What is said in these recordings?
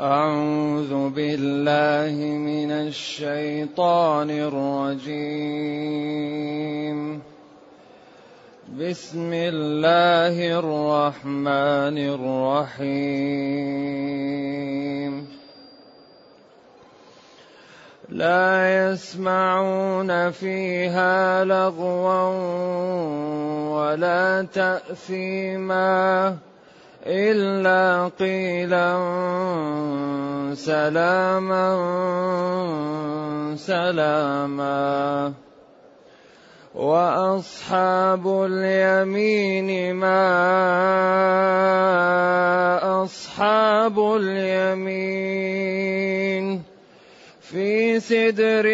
أعوذ بالله من الشيطان الرجيم. بسم الله الرحمن الرحيم. لا يسمعون فيها لغوا ولا تأثيما. إلا قيلا سلاما سلاما. وأصحاب اليمين ما أصحاب اليمين في سدر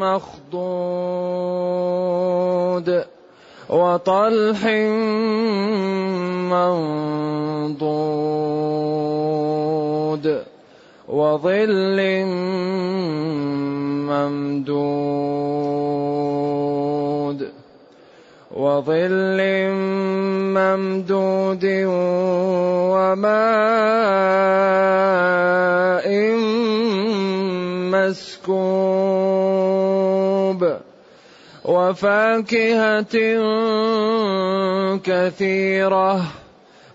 مخضود وطلح منضود وظل ممدود وظل ممدود وماء مسكوب وفاكهة كثيرة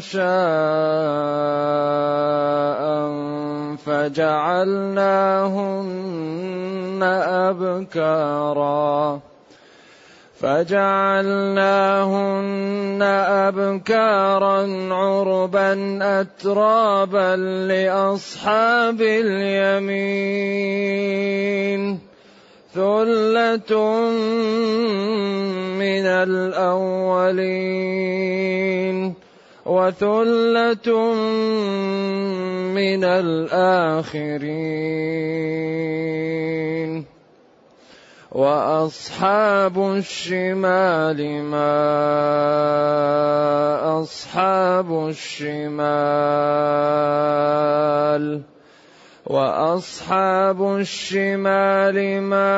شاء فجعلناهن أبكارا. فجعلناهن أبكارا عربا أترابا لأصحاب اليمين. ثلة من الأولين. وثلة من الآخرين. وأصحاب الشمال ما أصحاب الشمال. وأصحاب الشمال ما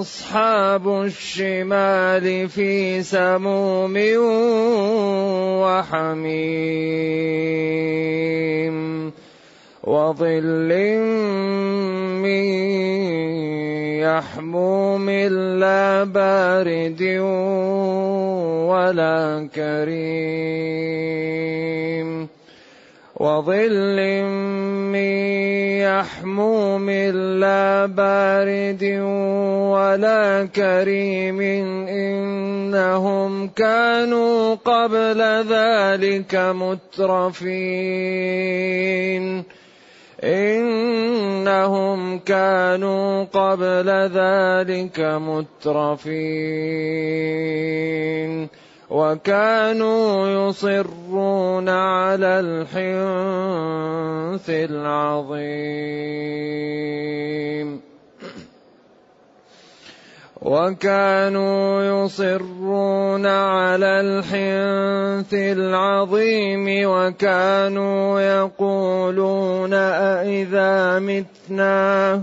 أصحاب الشمال في سموم وحميم وظل من يحموم لا بارد ولا كريم وظل من يحموم لا بارد ولا كريم إنهم كانوا قبل ذلك مترفين. إنهم كانوا قبل ذلك مترفين. وكانوا يصرون على الحنث العظيم. وكانوا يصرون على الحنث العظيم وكانوا يقولون أإذا متنا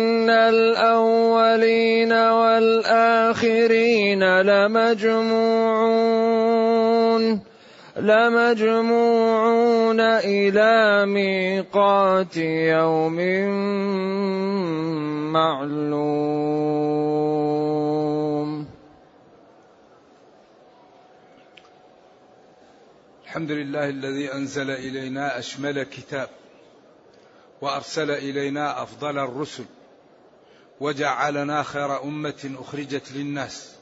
الأولين والآخرين لمجموعون لمجموعون إلى ميقات يوم معلوم. الحمد لله الذي أنزل إلينا أشمل كتاب وأرسل إلينا أفضل الرسل. وجعلنا خير أمة أخرجت للناس.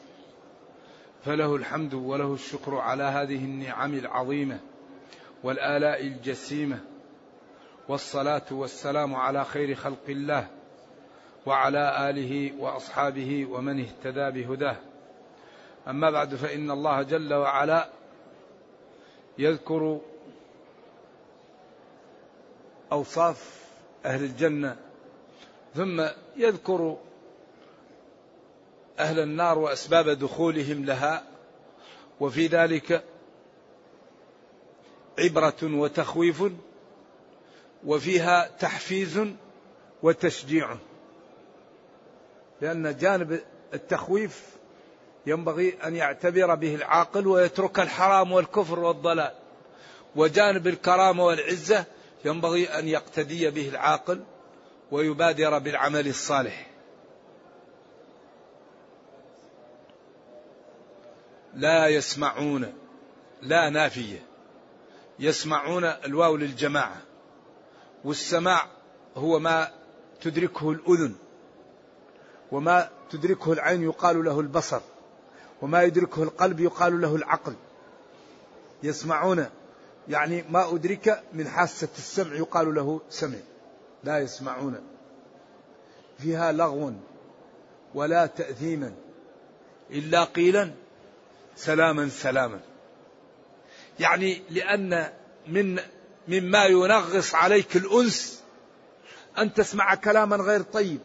فله الحمد وله الشكر على هذه النعم العظيمة والآلاء الجسيمة والصلاة والسلام على خير خلق الله وعلى آله وأصحابه ومن اهتدى بهداه. أما بعد فإن الله جل وعلا يذكر أوصاف أهل الجنة ثم يذكر أهل النار وأسباب دخولهم لها وفي ذلك عبرة وتخويف وفيها تحفيز وتشجيع لأن جانب التخويف ينبغي أن يعتبر به العاقل ويترك الحرام والكفر والضلال وجانب الكرامة والعزة ينبغي أن يقتدي به العاقل ويبادر بالعمل الصالح. لا يسمعون لا نافية يسمعون الواو للجماعة والسماع هو ما تدركه الأذن وما تدركه العين يقال له البصر وما يدركه القلب يقال له العقل. يسمعون يعني ما أدرك من حاسة السمع يقال له سمع. لا يسمعون فيها لغو ولا تأثيما إلا قيلا سلاما سلاما. يعني لأن من مما ينغص عليك الأنس أن تسمع كلاما غير طيب.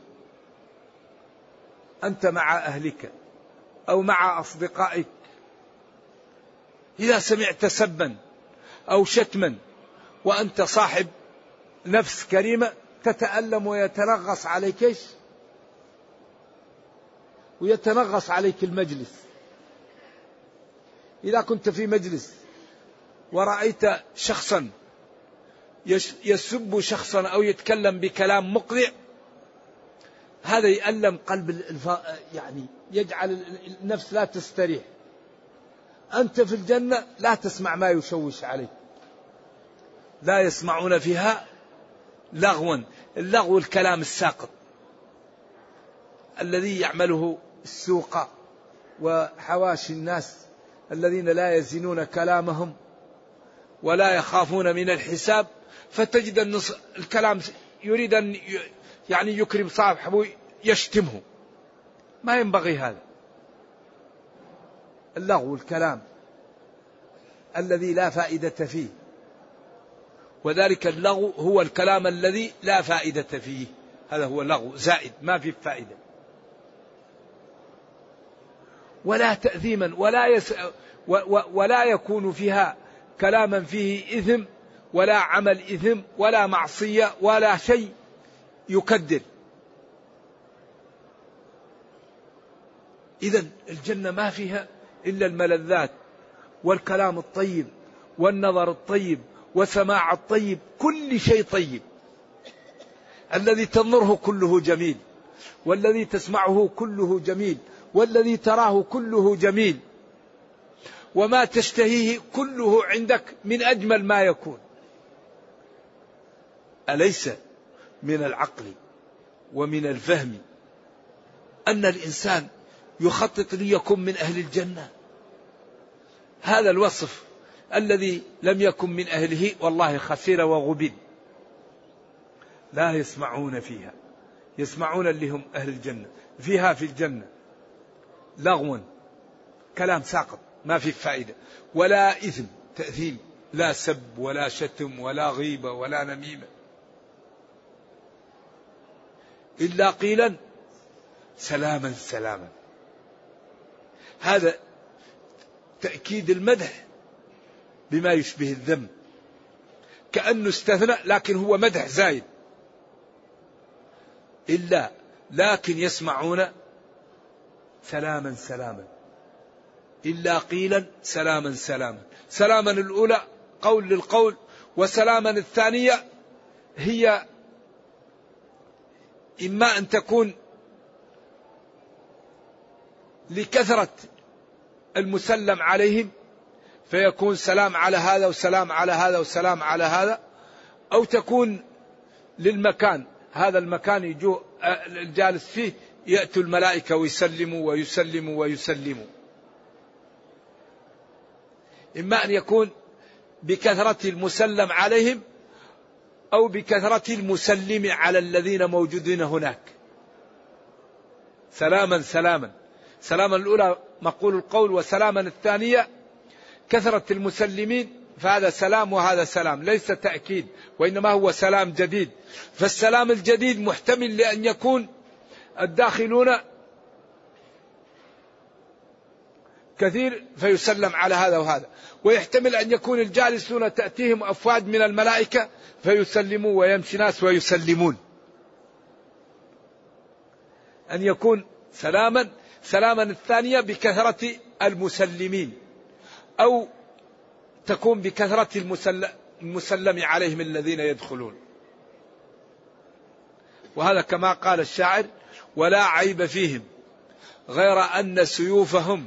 أنت مع أهلك أو مع أصدقائك. إذا سمعت سبا أو شتما وأنت صاحب نفس كريمة تتألم ويتنغص عليك إيش؟ ويتنغص عليك المجلس. إذا كنت في مجلس ورأيت شخصا يسب شخصا أو يتكلم بكلام مقذع هذا يألم قلب الف... يعني يجعل النفس لا تستريح. أنت في الجنة لا تسمع ما يشوش عليك. لا يسمعون فيها لغوا اللغو الكلام الساقط الذي يعمله السوق وحواشي الناس الذين لا يزنون كلامهم ولا يخافون من الحساب. فتجد النص الكلام يريد أن يعني يكرم صاحبه يشتمه ما ينبغي هذا. اللغو الكلام الذي لا فائدة فيه. وذلك اللغو هو الكلام الذي لا فائدة فيه. هذا هو اللغو زائد ما فيه فائدة. ولا تأثيما ولا يس ولا يكون فيها كلاما فيه إثم ولا عمل إثم ولا معصية ولا شيء يكدر. إذا الجنة ما فيها إلا الملذات والكلام الطيب والنظر الطيب وسماع الطيب كل شيء طيب. الذي تنظره كله جميل والذي تسمعه كله جميل والذي تراه كله جميل. وما تشتهيه كله عندك من أجمل ما يكون. أليس من العقل ومن الفهم أن الإنسان يخطط ليكون من أهل الجنة؟ هذا الوصف الذي لم يكن من أهله والله خسر وغبن. لا يسمعون فيها. يسمعون اللي هم أهل الجنة. فيها في الجنة. لغوا كلام ساقط. ما في فائدة. ولا إثم. تأثيم. لا سب ولا شتم ولا غيبة ولا نميمة. إلا قيلا. سلاما سلاما. هذا تأكيد المدح. بما يشبه الذم. كأنه استثنى لكن هو مدح زايد. إلا لكن يسمعون سلاما سلاما. إلا قيلا سلاما سلاما. سلاما الأولى قول للقول وسلاما الثانية هي إما أن تكون لكثرة المسلم عليهم فيكون سلام على هذا وسلام على هذا وسلام على هذا أو تكون للمكان. هذا المكان يجو الجالس فيه يأتوا الملائكة ويسلموا ويسلموا ويسلموا. إما أن يكون بكثرة المسلم عليهم أو بكثرة المسلم على الذين موجودين هناك. سلاما سلاما. سلاما الأولى مقول القول وسلاما الثانية كثرة المسلمين فهذا سلام وهذا سلام ليس تأكيد وإنما هو سلام جديد. فالسلام الجديد محتمل لأن يكون الداخلون كثير فيسلم على هذا وهذا. ويحتمل أن يكون الجالسون تأتيهم أفواج من الملائكة فيسلموا ويمشي ناس ويسلمون. أن يكون سلاما سلاما الثانية بكثرة المسلمين. أو تكون بكثرة المسلم عليهم الذين يدخلون. وهذا كما قال الشاعر ولا عيب فيهم غير أن سيوفهم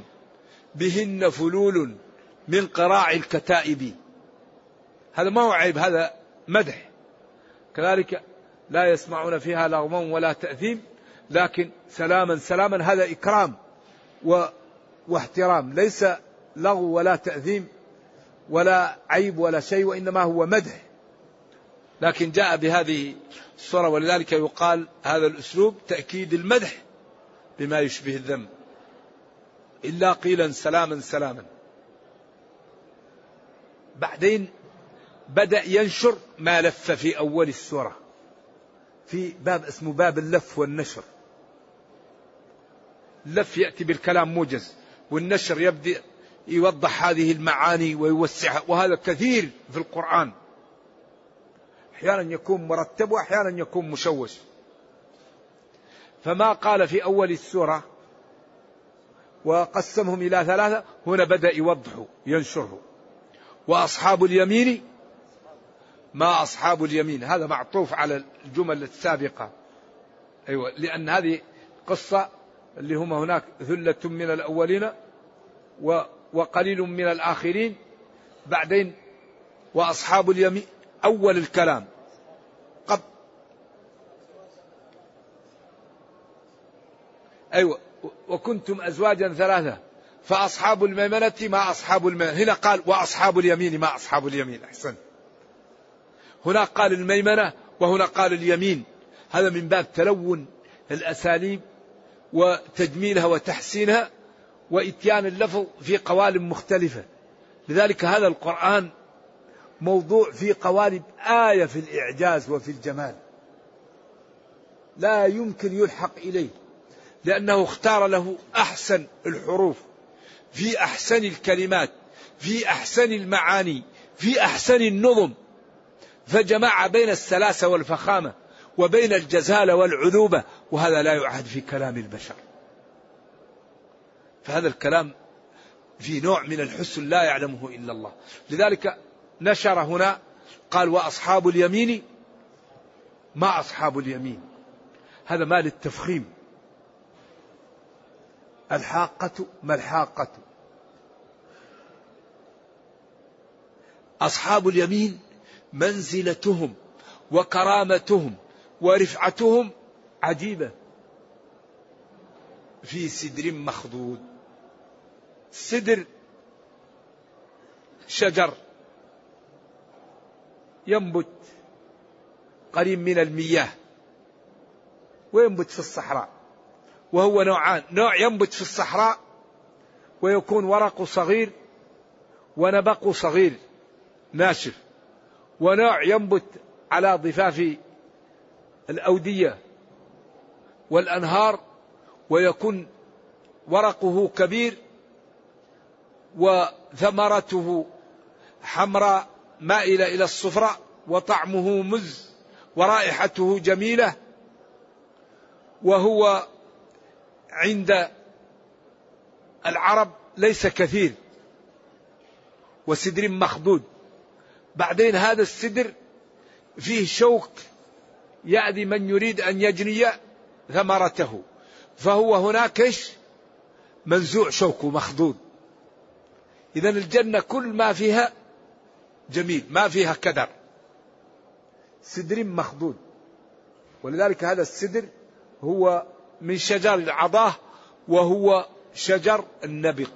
بهن فلول من قراع الكتائب. هذا ما هو عيب هذا مدح. كذلك لا يسمعون فيها لغوا ولا تأثيم لكن سلاما سلاما هذا إكرام و واحترام ليس لغو ولا تأثيم ولا عيب ولا شيء وإنما هو مدح. لكن جاء بهذه الصورة ولذلك يقال هذا الأسلوب تأكيد المدح بما يشبه الذم. إلا قيلا سلاما سلاما. بعدين بدأ ينشر ما لف في أول السورة في باب اسمه باب اللف والنشر. اللف يأتي بالكلام موجز والنشر يبدأ يوضح هذه المعاني ويوسعها. وهذا كثير في القرآن. أحيانا يكون مرتب وأحيانا يكون مشوش. فما قال في أول السورة وقسمهم إلى ثلاثة هنا بدأ يوضحه ينشره. وأصحاب اليمين ما أصحاب اليمين؟ هذا معطوف على الجمل السابقة. أيوة لأن هذه قصة اللي هم هناك ثلة من الأولين وقليل من الآخرين بعدين وأصحاب اليمين أول الكلام. قبل أيوة. وكنتم أزواجا ثلاثة. فأصحاب الميمنة ما أصحاب الميمنة هنا قال وأصحاب اليمين ما أصحاب اليمين. أحسن. هنا قال الميمنة وهنا قال اليمين. هذا من باب تلون الأساليب وتجميلها وتحسينها. وإتيان اللفظ في قوالب مختلفة. لذلك هذا القرآن موضوع في قوالب آية في الإعجاز وفي الجمال. لا يمكن يلحق إليه لأنه اختار له أحسن الحروف في أحسن الكلمات في أحسن المعاني في أحسن النظم. فجمع بين السلاسة والفخامة وبين الجزالة والعذوبة وهذا لا يعهد في كلام البشر. فهذا الكلام في نوع من الحسن لا يعلمه إلا الله. لذلك نشر هنا قال وأصحاب اليمين ما أصحاب اليمين؟ هذا ما للتفخيم. الحاقة ما الحاقة. أصحاب اليمين منزلتهم وكرامتهم ورفعتهم عجيبة. في سدر مخضود. سدر شجر ينبت قريب من المياه وينبت في الصحراء. وهو نوعان نوع ينبت في الصحراء ويكون ورقه صغير ونبقه صغير ناشف. ونوع ينبت على ضفاف الأودية والأنهار ويكون ورقه كبير وثمرته حمراء مائلة إلى الصفراء وطعمه مز ورائحته جميلة وهو عند العرب ليس كثير وسدر مخدود بعدين هذا السدر فيه شوك يأذي من يريد أن يجني ثمرته. فهو هناك منزوع شوكه مخدود إذا الجنة كل ما فيها جميل ما فيها كدر. سدر مخدود ولذلك هذا السدر هو من شجر العضاة وهو شجر النبق.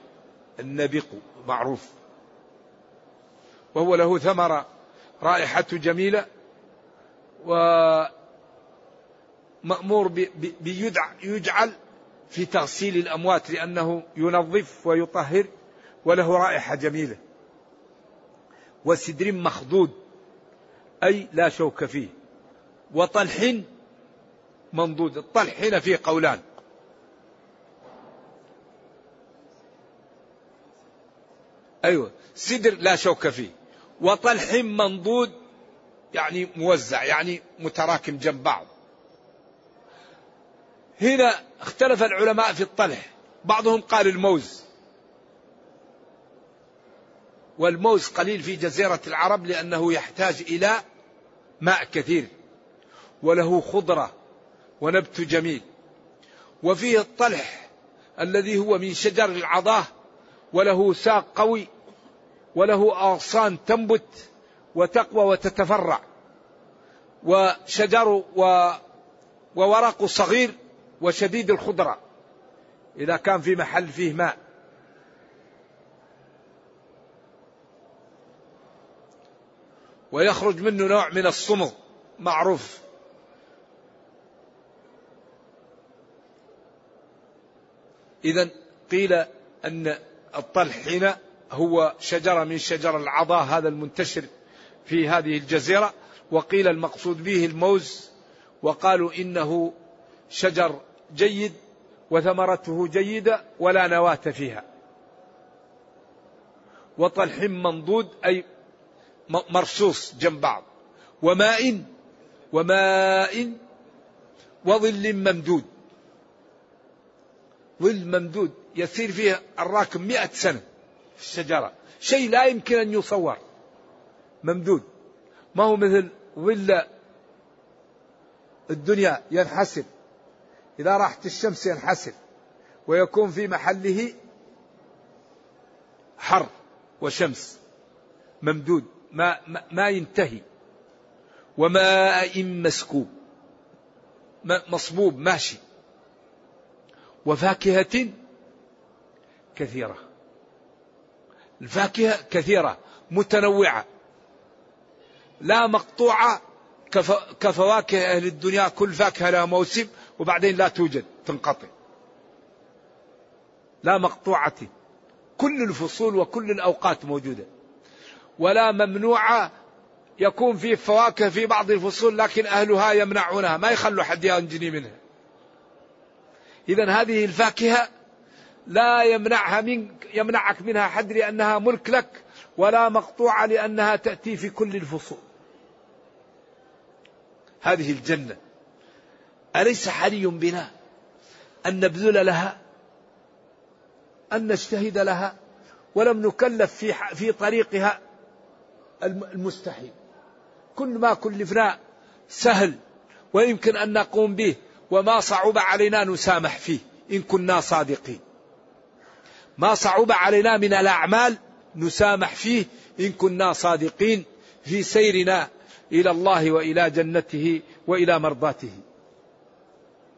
النبق معروف. وهو له ثمرة رائحة جميلة ومأمور بيجعل في تغسيل الأموات لأنه ينظف ويطهر. وله رائحة جميلة. وسدر مخضود. أي لا شوك فيه. وطلح منضود. الطلح هنا فيه قولان. أيوة. سدر لا شوك فيه. وطلح منضود. يعني موزع. يعني متراكم جنب بعض. هنا اختلف العلماء في الطلح. بعضهم قال الموز. والموز قليل في جزيرة العرب لأنه يحتاج إلى ماء كثير وله خضرة ونبت جميل. وفيه الطلح الذي هو من شجر العضاه وله ساق قوي وله أغصان تنبت وتقوى وتتفرع. وشجر و وورق صغير وشديد الخضرة. إذا كان في محل فيه ماء. ويخرج منه نوع من الصمغ معروف. إذا قيل أن الطلح هنا هو شجرة من شجر العضاء هذا المنتشر في هذه الجزيرة. وقيل المقصود به الموز. وقالوا إنه شجر جيد وثمرته جيدة ولا نواة فيها. وطلح منضود أي مرصوص جنب بعض. وماء وماء وظل ممدود. ظل ممدود. يسير فيه الراكب مئة سنة في الشجرة. شيء لا يمكن أن يصور. ممدود. ما هو مثل ظل الدنيا ينحسر إذا راحت الشمس ينحسر ويكون في محله حر وشمس ممدود. ما, ما, ينتهي. وماء مسكوب مصبوب ماشي. وفاكهة كثيرة. الفاكهة كثيرة متنوعة. لا مقطوعة كفواكه أهل الدنيا كل فاكهة لها موسم وبعدين لا توجد تنقطع. لا مقطوعة. كل الفصول وكل الأوقات موجودة. ولا ممنوعة يكون في فواكه في بعض الفصول لكن أهلها يمنعونها. ما يخلوا حد ينجني منها. إذا هذه الفاكهة لا يمنعها منك يمنعك منها حد لأنها ملك لك ولا مقطوعة لأنها تأتي في كل الفصول. هذه الجنة. أليس حري بنا أن نبذل لها؟ أن نجتهد لها؟ ولم نكلف في في طريقها؟ المستحيل. كل ما كلفنا سهل ويمكن أن نقوم به وما صعب علينا نسامح فيه إن كنا صادقين. ما صعب علينا من الأعمال نسامح فيه إن كنا صادقين في سيرنا إلى الله وإلى جنته وإلى مرضاته.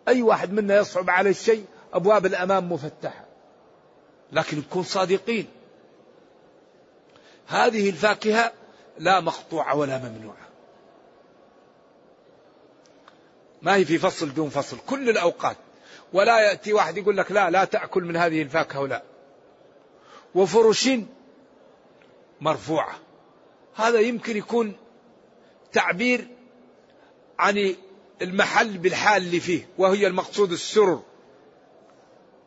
أي واحد منا يصعب عليه الشيء أبواب الأمام مفتحة. لكن نكون صادقين. هذه الفاكهة لا مقطوعة ولا ممنوعة. ما هي في فصل دون فصل كل الأوقات. ولا يأتي واحد يقول لك لا لا تأكل من هذه الفاكهة ولا. وفرش مرفوعة. هذا يمكن يكون تعبير عن المحل بالحال اللي فيه وهي المقصود السرر.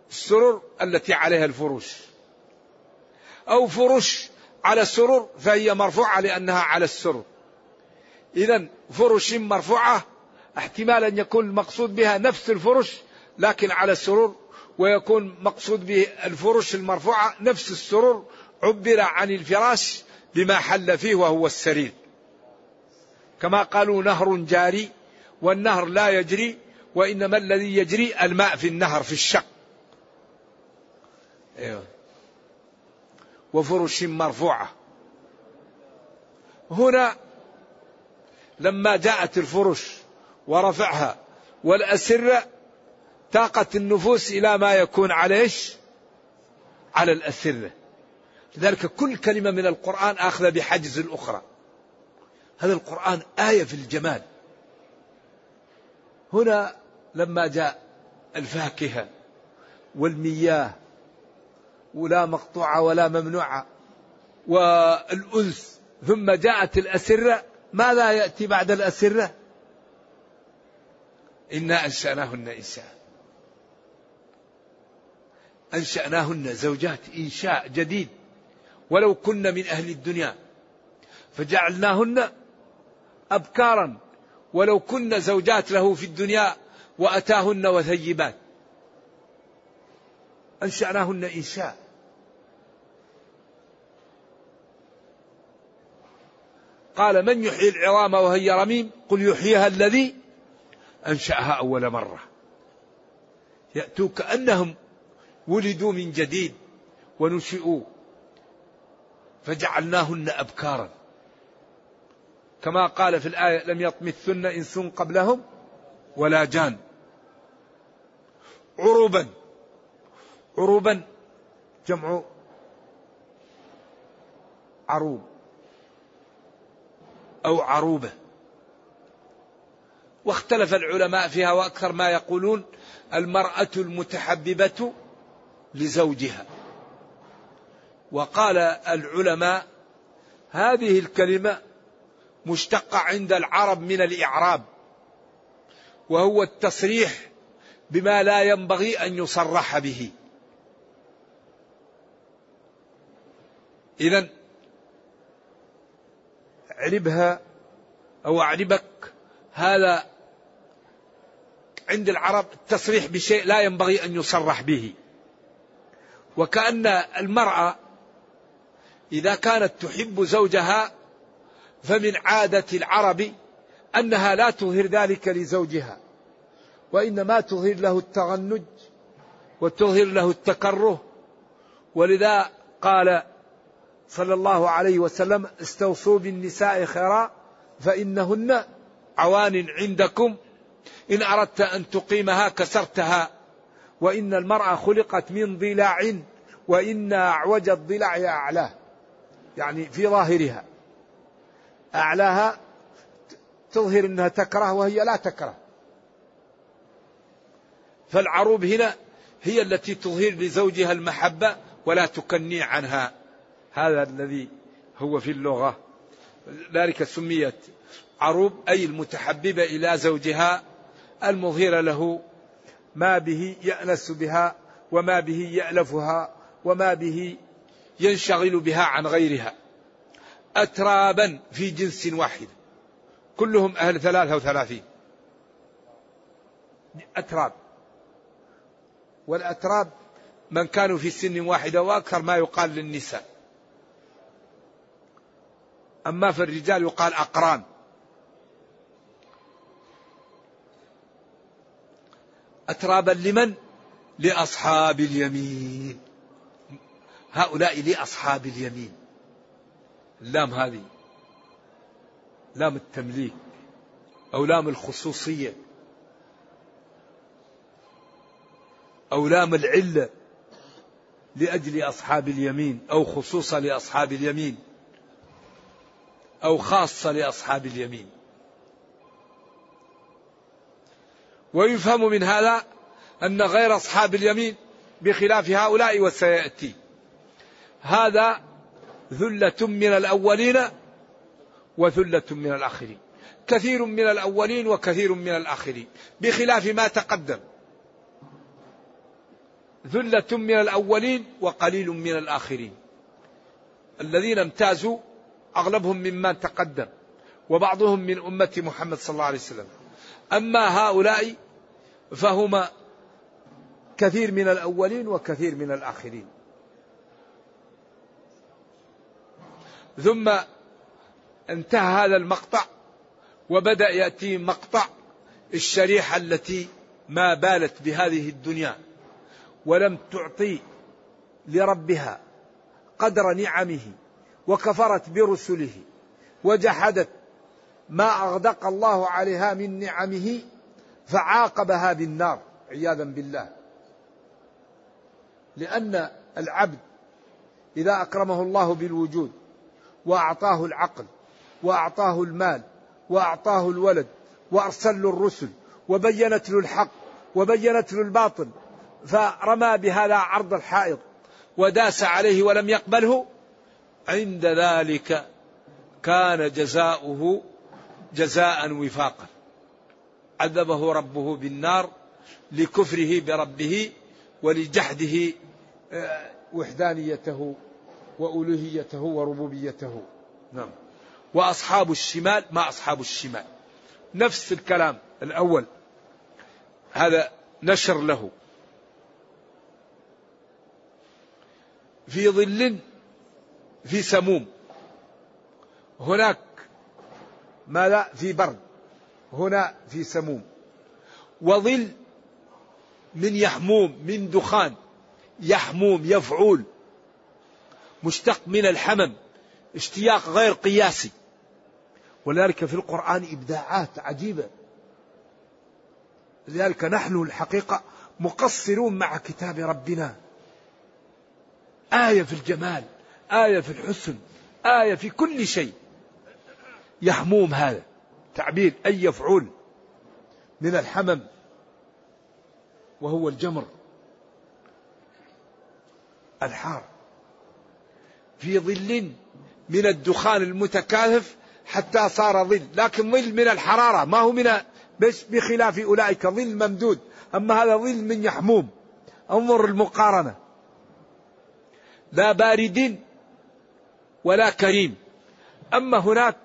السرر التي عليها الفروش أو فرش على السرر فهي مرفوعة لأنها على السرر إذا فرش مرفوعة احتمال أن يكون المقصود بها نفس الفرش لكن على السرور ويكون مقصود به الفرش المرفوعة نفس السرر عبر عن الفراش بما حل فيه وهو السرير. كما قالوا نهر جاري والنهر لا يجري وإنما الذي يجري الماء في النهر في الشق. أيوه. وفرش مرفوعة. هنا لما جاءت الفرش ورفعها والأسرة تاقت النفوس إلى ما يكون على إيش؟ على الأسرة. لذلك كل كلمة من القرآن آخذة بحجز الأخرى هذا القرآن آية في الجمال. هنا لما جاء الفاكهة والمياه ولا مقطوعة ولا ممنوعة. والأنس ثم جاءت الأسرة. ماذا يأتي بعد الأسرة؟ إنا أنشأناهن إنشاء. أنشأناهن زوجات إنشاء جديد. ولو كن من أهل الدنيا. فجعلناهن أبكارا. ولو كن زوجات له في الدنيا وأتاهن وثيبات. أنشأناهن إنشاء. قال من يحيي العظام وهي رميم؟ قل يحييها الذي أنشأها أول مرة. يأتوا كأنهم ولدوا من جديد ونشئوا. فجعلناهن أبكارا. كما قال في الآية لم يطمثن إنس قبلهم ولا جان. عروبا. عروبا. جمع عروب. أو عروبة. واختلف العلماء فيها وأكثر ما يقولون المرأة المتحببة لزوجها. وقال العلماء هذه الكلمة مشتقة عند العرب من الإعراب وهو التصريح بما لا ينبغي أن يصرح به. إذا اعربها أو أعربك. هذا عند العرب التصريح بشيء لا ينبغي أن يصرح به. وكأن المرأة إذا كانت تحب زوجها فمن عادة العرب أنها لا تظهر ذلك لزوجها وإنما تظهر له التغنج وتظهر له التكره. ولذا قال صلى الله عليه وسلم استوصوا بالنساء خيرا فإنهن عوان عندكم. إن أردت أن تقيمها كسرتها. وإن المرأة خلقت من ضلع وإن أعوج الضلع أعلاه يعني في ظاهرها. أعلاها تظهر أنها تكره وهي لا تكره. فالعروب هنا هي التي تظهر لزوجها المحبة ولا تكني عنها. هذا الذي هو في اللغة. ذلك سميت عروب أي المتحببة إلى زوجها المظهرة له ما به يأنس بها وما به يألفها وما به ينشغل بها عن غيرها. أترابا في جنس واحد. كلهم أهل ثلاثة وثلاثين. أتراب. والأتراب من كانوا في سن واحدة وأكثر ما يقال للنساء. أما في الرجال يقال أقران. أترابا لمن؟ لأصحاب اليمين. هؤلاء لأصحاب اليمين. اللام هذه. لام التمليك. أو لام الخصوصية. أو لام العلة. لأجل أصحاب اليمين. أو خصوصا لأصحاب اليمين. أو خاصة لأصحاب اليمين. ويفهم من هذا أن غير أصحاب اليمين بخلاف هؤلاء وسيأتي. هذا ذلة من الأولين وثلة من الآخرين. كثير من الأولين وكثير من الآخرين. بخلاف ما تقدم. ذلة من الأولين وقليل من الآخرين. الذين امتازوا أغلبهم ممن تقدم وبعضهم من أمة محمد صلى الله عليه وسلم. أما هؤلاء فهم كثير من الأولين وكثير من الآخرين. ثم انتهى هذا المقطع وبدأ يأتي مقطع الشريحة التي ما بالت بهذه الدنيا ولم تعطي لربها قدر نعمه. وكفرت برسله وجحدت ما أغدق الله عليها من نعمه فعاقبها بالنار عياذا بالله. لأن العبد إذا أكرمه الله بالوجود وأعطاه العقل وأعطاه المال وأعطاه الولد وأرسل له الرسل وبينت له الحق وبينت له الباطل فرمى بهذا عرض الحائط وداس عليه ولم يقبله عند ذلك كان جزاؤه جزاء وفاقا. عذبه ربه بالنار لكفره بربه ولجحده آه، وحدانيته وألوهيته وربوبيته. نعم. وأصحاب الشمال ما أصحاب الشمال. نفس الكلام الأول. هذا نشر له. في ظل في سموم. هناك ماذا؟ في برد. هنا في سموم. وظل من يحموم من دخان يحموم يفعول. مشتق من الحمم. اشتياق غير قياسي. ولذلك في القرآن إبداعات عجيبة. لذلك نحن الحقيقة مقصرون مع كتاب ربنا. آية في الجمال. آية في الحسن آية في كل شيء. يحموم هذا. تعبير أي يفعول. من الحمم. وهو الجمر. الحار. في ظل من الدخان المتكاثف حتى صار ظل. لكن ظل من الحرارة. ما هو من بس بخلاف أولئك. ظل ممدود. أما هذا ظل من يحموم. انظر المقارنة. لا بارد ولا كريم. أما هناك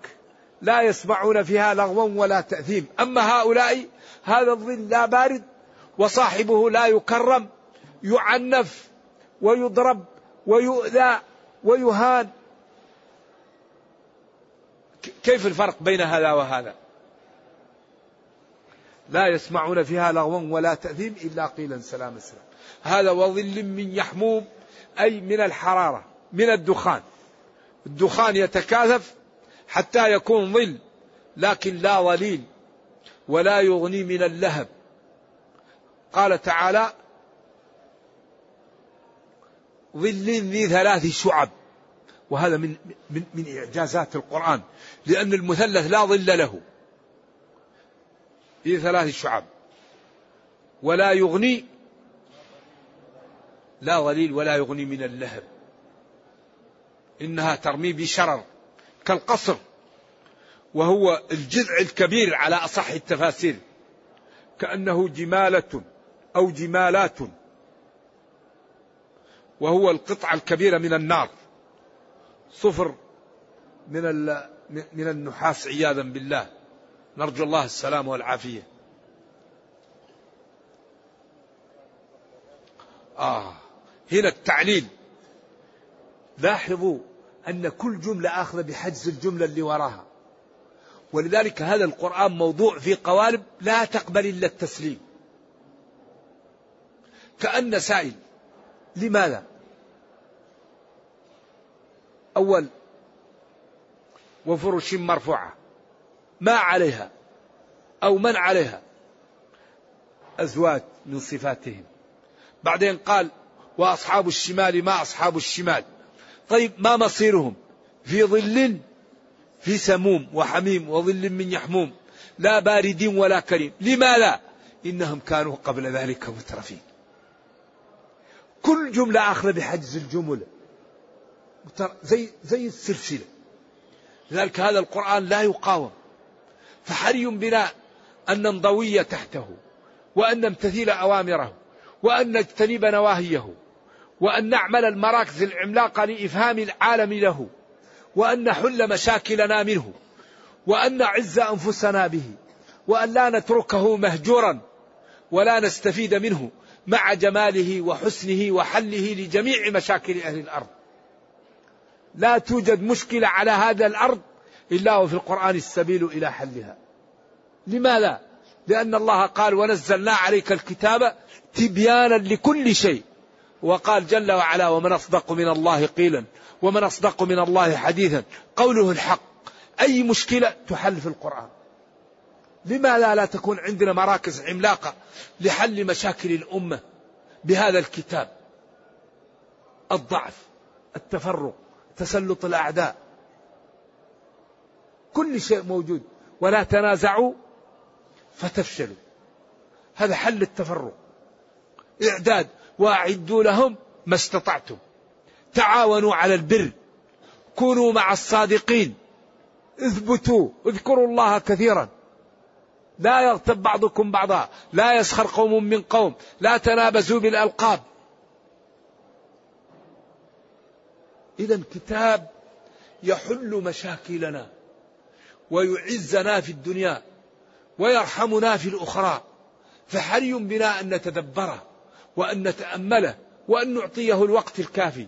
لا يسمعون فيها لغوا ولا تأثيم. أما هؤلاء هذا الظل لا بارد وصاحبه لا يكرم يعنف ويضرب ويؤذى ويهان. كيف الفرق بين هذا وهذا؟ لا يسمعون فيها لغوا ولا تأثيم إلا قيلا سلام السلام هذا وظل من يحموم أي من الحرارة من الدخان. الدخان يتكاثف حتى يكون ظل لكن لا ظليل ولا يغني من اللهب. قال تعالى ظل ذي ثلاث شعب. وهذا من من من إعجازات القرآن لأن المثلث لا ظل له. ذي ثلاث شعب. ولا يغني لا ظليل ولا يغني من اللهب. إنها ترمي بشرر كالقصر وهو الجذع الكبير على أصح التفاسير كأنه جمالة أو جمالات وهو القطعة الكبيرة من النار صفر من من النحاس عياذا بالله. نرجو الله السلام والعافية. آه هنا التعليل. لاحظوا أن كل جملة آخذة بحجز الجملة اللي وراها. ولذلك هذا القرآن موضوع في قوالب لا تقبل إلا التسليم. كأن سائل. لماذا؟ أول وفرش مرفوعة. ما عليها؟ أو من عليها؟ أزواج من صفاتهم. بعدين قال وأصحاب الشمال ما أصحاب الشمال؟ طيب ما مصيرهم؟ في ظل في سموم وحميم وظل من يحموم لا بارد ولا كريم. لماذا؟ إنهم كانوا قبل ذلك مترفين. كل جملة آخرة بحجز الجملة زي زي السلسلة. لذلك هذا القرآن لا يقاوم. فحري بنا أن ننضوي تحته وأن نمتثل أوامره وأن نجتنب نواهيه. وأن نعمل المراكز العملاقة لإفهام العالم له وأن نحل مشاكلنا منه وأن نعز أنفسنا به وأن لا نتركه مهجورا ولا نستفيد منه مع جماله وحسنه وحله لجميع مشاكل أهل الأرض. لا توجد مشكلة على هذا الأرض إلا وفي القرآن السبيل إلى حلها. لماذا؟ لأن الله قال ونزلنا عليك الكتاب تبيانا لكل شيء. وقال جل وعلا ومن أصدق من الله قيلا ومن أصدق من الله حديثا قوله الحق. أي مشكلة تحل في القرآن. لماذا لا تكون عندنا مراكز عملاقة لحل مشاكل الأمة بهذا الكتاب؟ الضعف التفرق تسلط الأعداء. كل شيء موجود. ولا تنازعوا فتفشلوا. هذا حل التفرق. إعداد. وأعدوا لهم ما استطعتم. تعاونوا على البر. كونوا مع الصادقين. اثبتوا. اذكروا الله كثيرا. لا يغتب بعضكم بعضا. لا يسخر قوم من قوم. لا تنابزوا بالألقاب. إذا كتاب يحل مشاكلنا ويعزنا في الدنيا ويرحمنا في الأخرى. فحري بنا أن نتدبره. وأن نتأمله وأن نعطيه الوقت الكافي.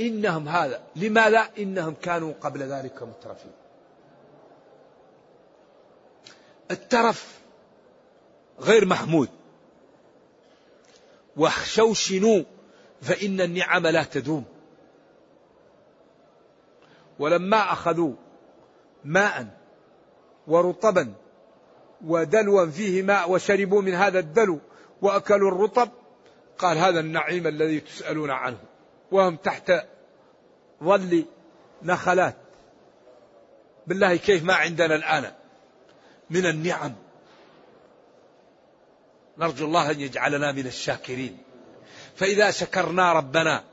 إنهم هذا لماذا إنهم كانوا قبل ذلك مترفين. الترف غير محمود. واخشوشنوا فإن النعم لا تدوم. ولما أخذوا ماء ورطبا ودلوا فيه ماء وشربوا من هذا الدلو وأكلوا الرطب. قال هذا النعيم الذي تسألون عنه. وهم تحت ظل نخلات. بالله كيف ما عندنا الآن من النعم. نرجو الله أن يجعلنا من الشاكرين. فإذا شكرنا ربنا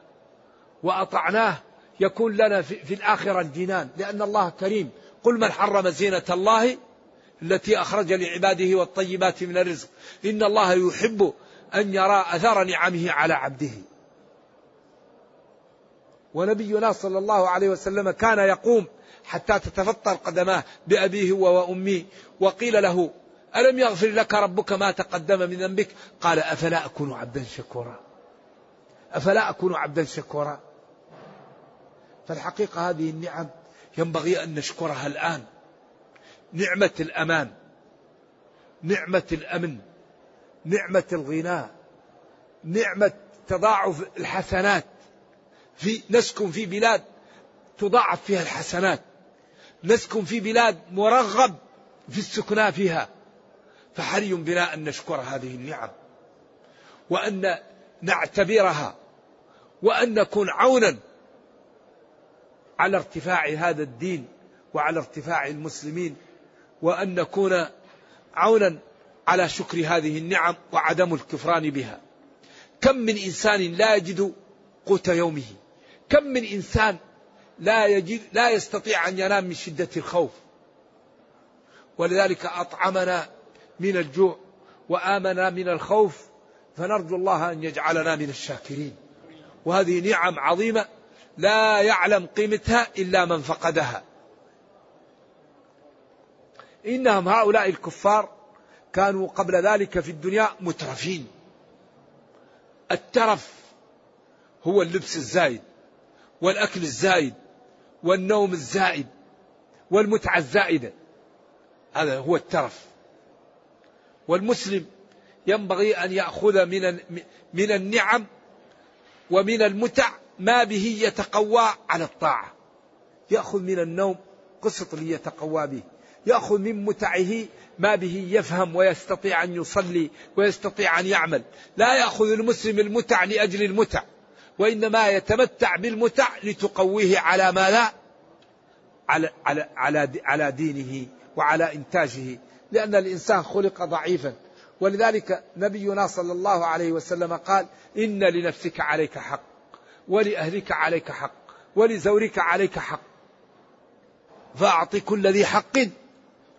وأطعناه يكون لنا في, في الآخرة الجنان لأن الله كريم. قل من حرم زينة الله التي أخرج لعباده والطيبات من الرزق. إن الله يحب أن يرى أثر نعمه على عبده. ونبينا صلى الله عليه وسلم كان يقوم حتى تتفطر قدماه بأبيه وأمه وقيل له ألم يغفر لك ربك ما تقدم من ذنبك؟ قال أفلا أكون عبدا شكورا. أفلا أكون عبدا شكورا. فالحقيقة هذه النعم ينبغي أن نشكرها الآن. نعمة الأمان نعمة الأمن نعمة الغناء نعمة تضاعف الحسنات. في نسكن في بلاد تضاعف فيها الحسنات. نسكن في بلاد مرغب في السكنى فيها. فحري بنا أن نشكر هذه النعم وأن نعتبرها وأن نكون عونا على ارتفاع هذا الدين وعلى ارتفاع المسلمين وأن نكون عونا على شكر هذه النعم وعدم الكفران بها. كم من إنسان لا يجد قوت يومه؟ كم من إنسان لا يجد لا يستطيع أن ينام من شدة الخوف؟ ولذلك أطعمنا من الجوع وآمنا من الخوف فنرجو الله أن يجعلنا من الشاكرين. وهذه نعم عظيمة لا يعلم قيمتها إلا من فقدها. إنهم هؤلاء الكفار كانوا قبل ذلك في الدنيا مترفين. الترف هو اللبس الزايد والأكل الزايد والنوم الزائد والمتعة الزائدة. هذا هو الترف. والمسلم ينبغي أن يأخذ من من النعم ومن المتع ما به يتقوى على الطاعة. يأخذ من النوم قسط ليتقوى به. يأخذ من متعه ما به يفهم ويستطيع أن يصلي ويستطيع أن يعمل. لا يأخذ المسلم المتع لأجل المتع وإنما يتمتع بالمتع لتقويه على ما لا على, على, على, على دينه وعلى إنتاجه لأن الإنسان خلق ضعيفا. ولذلك نبينا صلى الله عليه وسلم قال إن لنفسك عليك حق ولأهلك عليك حق ولزورك عليك حق فأعط كل ذي حق.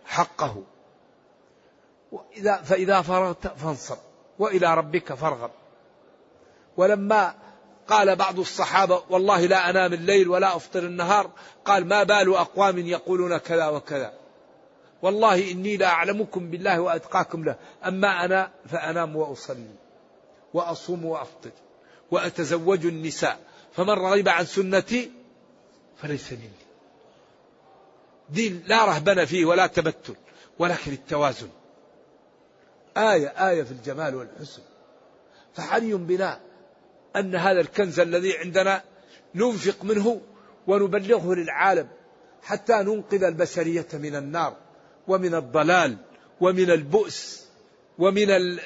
حقه. وإذا فإذا فرغت فانصب وإلى ربك فارغب. ولما قال بعض الصحابة والله لا أنام الليل ولا أفطر النهار قال ما بال أقوام يقولون كذا وكذا. والله إني لا أعلمكم بالله وأتقاكم له أما أنا فأنام وأصلي وأصوم وأفطر وأتزوج النساء فمن رغب عن سنتي فليس مني. دين لا رهبنة فيه ولا تبتل ولكن التوازن. آية آية في الجمال والحسن. فحري بنا أن هذا الكنز الذي عندنا ننفق منه ونبلغه للعالم حتى ننقذ البشرية من النار ومن الضلال ومن البؤس ومن ال...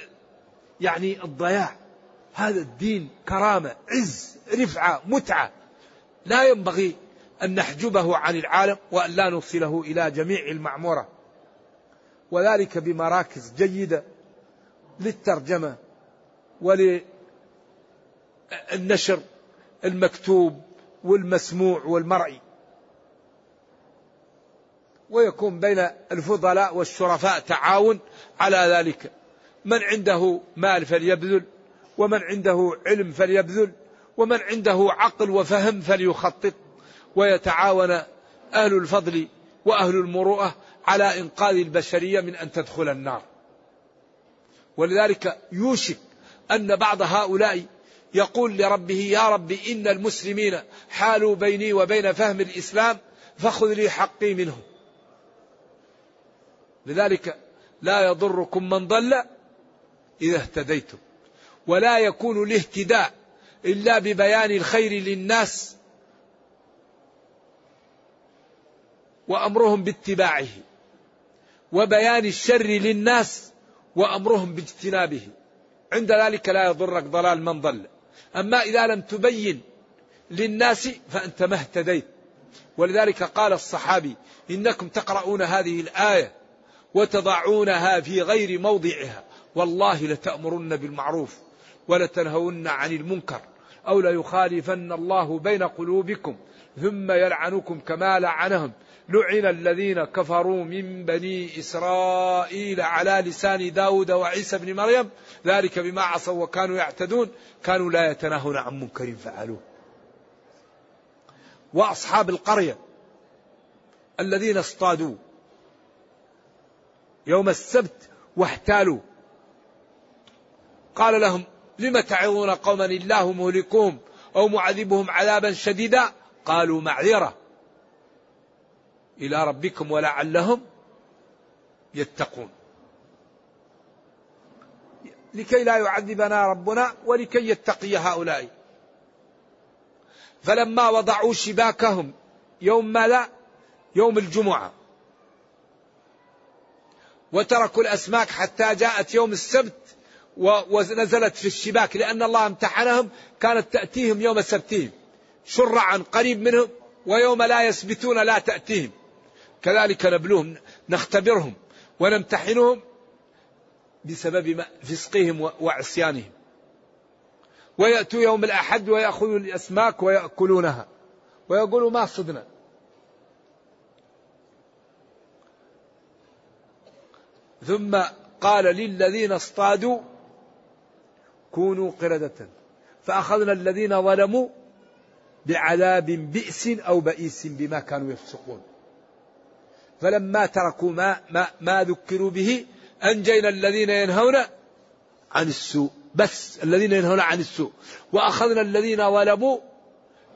يعني الضياع. هذا الدين كرامة عز رفعة متعة. لا ينبغي أن نحجبه عن العالم وأن لا نوصله إلى جميع المعمورة. وذلك بمراكز جيدة للترجمة وللنشر المكتوب والمسموع والمرئي. ويكون بين الفضلاء والشرفاء تعاون على ذلك. من عنده مال فليبذل ومن عنده علم فليبذل ومن عنده عقل وفهم فليخطط. ويتعاون أهل الفضل وأهل المروءة على إنقاذ البشرية من أن تدخل النار. ولذلك يوشك أن بعض هؤلاء يقول لربه يا رب إن المسلمين حالوا بيني وبين فهم الإسلام فخذ لي حقي منه لذلك لا يضركم من ضل إذا اهتديتم ولا يكون الاهتداء إلا ببيان الخير للناس وأمرهم باتباعه وبيان الشر للناس وأمرهم باجتنابه. عند ذلك لا يضرك ضلال من ضل. أما إذا لم تبين للناس فأنت ما اهتديت. ولذلك قال الصحابي إنكم تقرؤون هذه الآية وتضعونها في غير موضعها. والله لتأمرن بالمعروف ولتنهون عن المنكر أو ليخالفن الله بين قلوبكم ثم يلعنكم كما لعنهم. لعن الذين كفروا من بني إسرائيل على لسان داود وعيسى بن مريم. ذلك بما عصوا وكانوا يعتدون. كانوا لا يتناهون عن منكر فعلوه. وأصحاب القرية الذين اصطادوا يوم السبت واحتالوا. قال لهم لم تعظون قوما الله مهلكهم أو معذبهم عذابا شديدا؟ قالوا معذرة. إلى ربكم ولعلهم يتقون. لكي لا يعذبنا ربنا ولكي يتقي هؤلاء. فلما وضعوا شباكهم يوم ماذا؟ يوم الجمعة. وتركوا الأسماك حتى جاءت يوم السبت ونزلت في الشباك لأن الله امتحنهم كانت تأتيهم يوم سبتهم شرعا قريب منهم ويوم لا يسبتون لا تأتيهم. كذلك نبلوهم نختبرهم ونمتحنهم بسبب فسقهم وعصيانهم. ويأتوا يوم الأحد ويأخذوا الأسماك ويأكلونها. ويقولوا ما صدنا. ثم قال للذين اصطادوا كونوا قردة. فأخذنا الذين ظلموا بعذاب بئس أو بئيس بما كانوا يفسقون. فلما تركوا ما, ما, ما ذكروا به أنجينا الذين ينهون عن السوء بس الذين ينهون عن السوء وأخذنا الذين ظلموا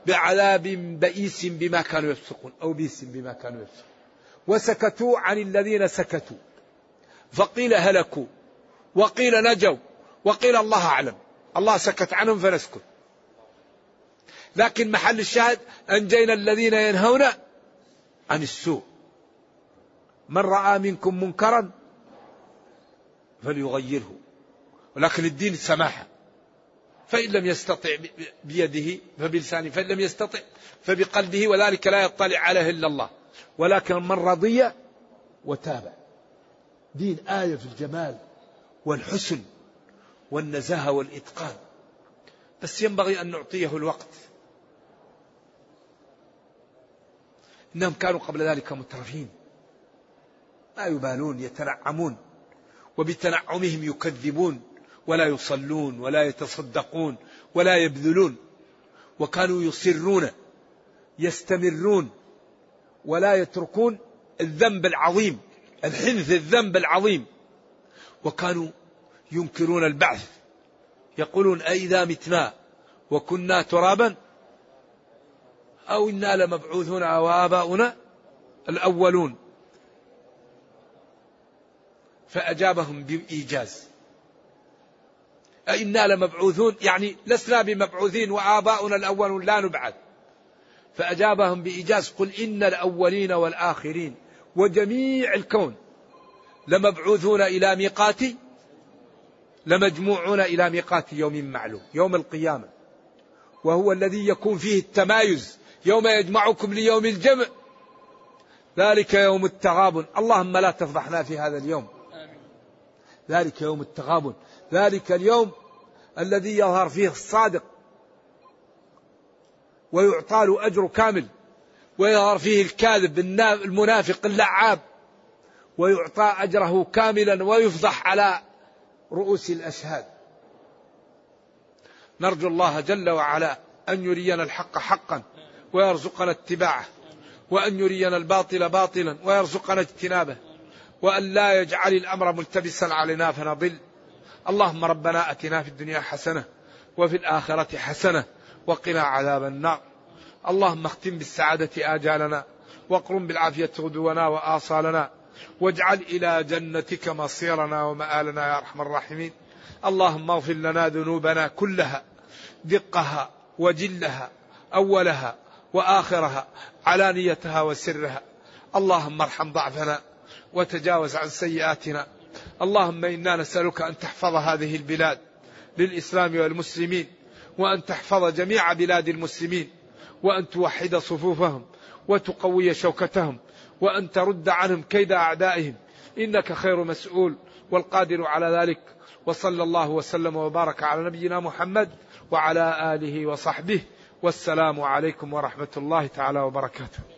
بعذاب بئيس بما كانوا يفسقون أو بئس بما كانوا يفسقون. وسكتوا عن الذين سكتوا. فقيل هلكوا وقيل نجوا وقيل الله أعلم. الله سكت عنهم فنسكت. لكن محل الشاهد أنجينا الذين ينهون عن السوء. من رأى منكم منكرا فليغيره. ولكن الدين السماحة فإن لم يستطع بيده فبلسانه فإن لم يستطع فبقلبه وذلك لا يطلع عليه إلا الله. ولكن من رضي وتابع دين آية في الجمال والحسن والنزاهة والإتقان. بس ينبغي أن نعطيه الوقت. إنهم كانوا قبل ذلك مترفين. لا يبالون يتنعمون وبتنعمهم يكذبون ولا يصلون ولا يتصدقون ولا يبذلون وكانوا يصرون يستمرون ولا يتركون الذنب العظيم الحنث الذنب العظيم. وكانوا ينكرون البعث يقولون أئذا متنا وكنا ترابا أو إنا لمبعوثون أو آباؤنا الأولون. فأجابهم بإيجاز. أئنا لمبعوثون يعني لسنا بمبعوثين وآباؤنا الأولون لا نبعث. فأجابهم بإيجاز قل إن الأولين والآخرين وجميع الكون لمبعوثون إلى ميقات لمجموعون إلى ميقات يوم معلوم يوم القيامة. وهو الذي يكون فيه التمايز يوم يجمعكم ليوم الجمع. ذلك يوم التغابن. اللهم لا تفضحنا في هذا اليوم. ذلك يوم التغابن. ذلك اليوم الذي يظهر فيه الصادق. ويعطى له أجر كامل. ويظهر فيه الكاذب المنافق اللعاب. ويعطى أجره كاملا ويفضح على رؤوس الأشهاد. نرجو الله جل وعلا أن يرينا الحق حقا ويرزقنا اتباعه وأن يرينا الباطل باطلا ويرزقنا اجتنابه. وأن لا يجعل الأمر ملتبسا علينا فنضل. اللهم ربنا أتنا في الدنيا حسنة وفي الآخرة حسنة وقنا عذاب النار. اللهم اختم بالسعادة آجالنا واقرم بالعافية غدونا وآصالنا واجعل إلى جنتك مصيرنا ومآلنا يا أرحم الراحمين. اللهم اغفر لنا ذنوبنا كلها دقها وجلها أولها وآخرها علانيتها وسرها. اللهم ارحم ضعفنا وتجاوز عن سيئاتنا. اللهم إنا نسألك أن تحفظ هذه البلاد للإسلام والمسلمين وأن تحفظ جميع بلاد المسلمين وأن توحد صفوفهم وتقوي شوكتهم وأن ترد عنهم كيد أعدائهم. إنك خير مسؤول والقادر على ذلك. وصلى الله وسلم وبارك على نبينا محمد وعلى آله وصحبه. والسلام عليكم ورحمة الله تعالى وبركاته.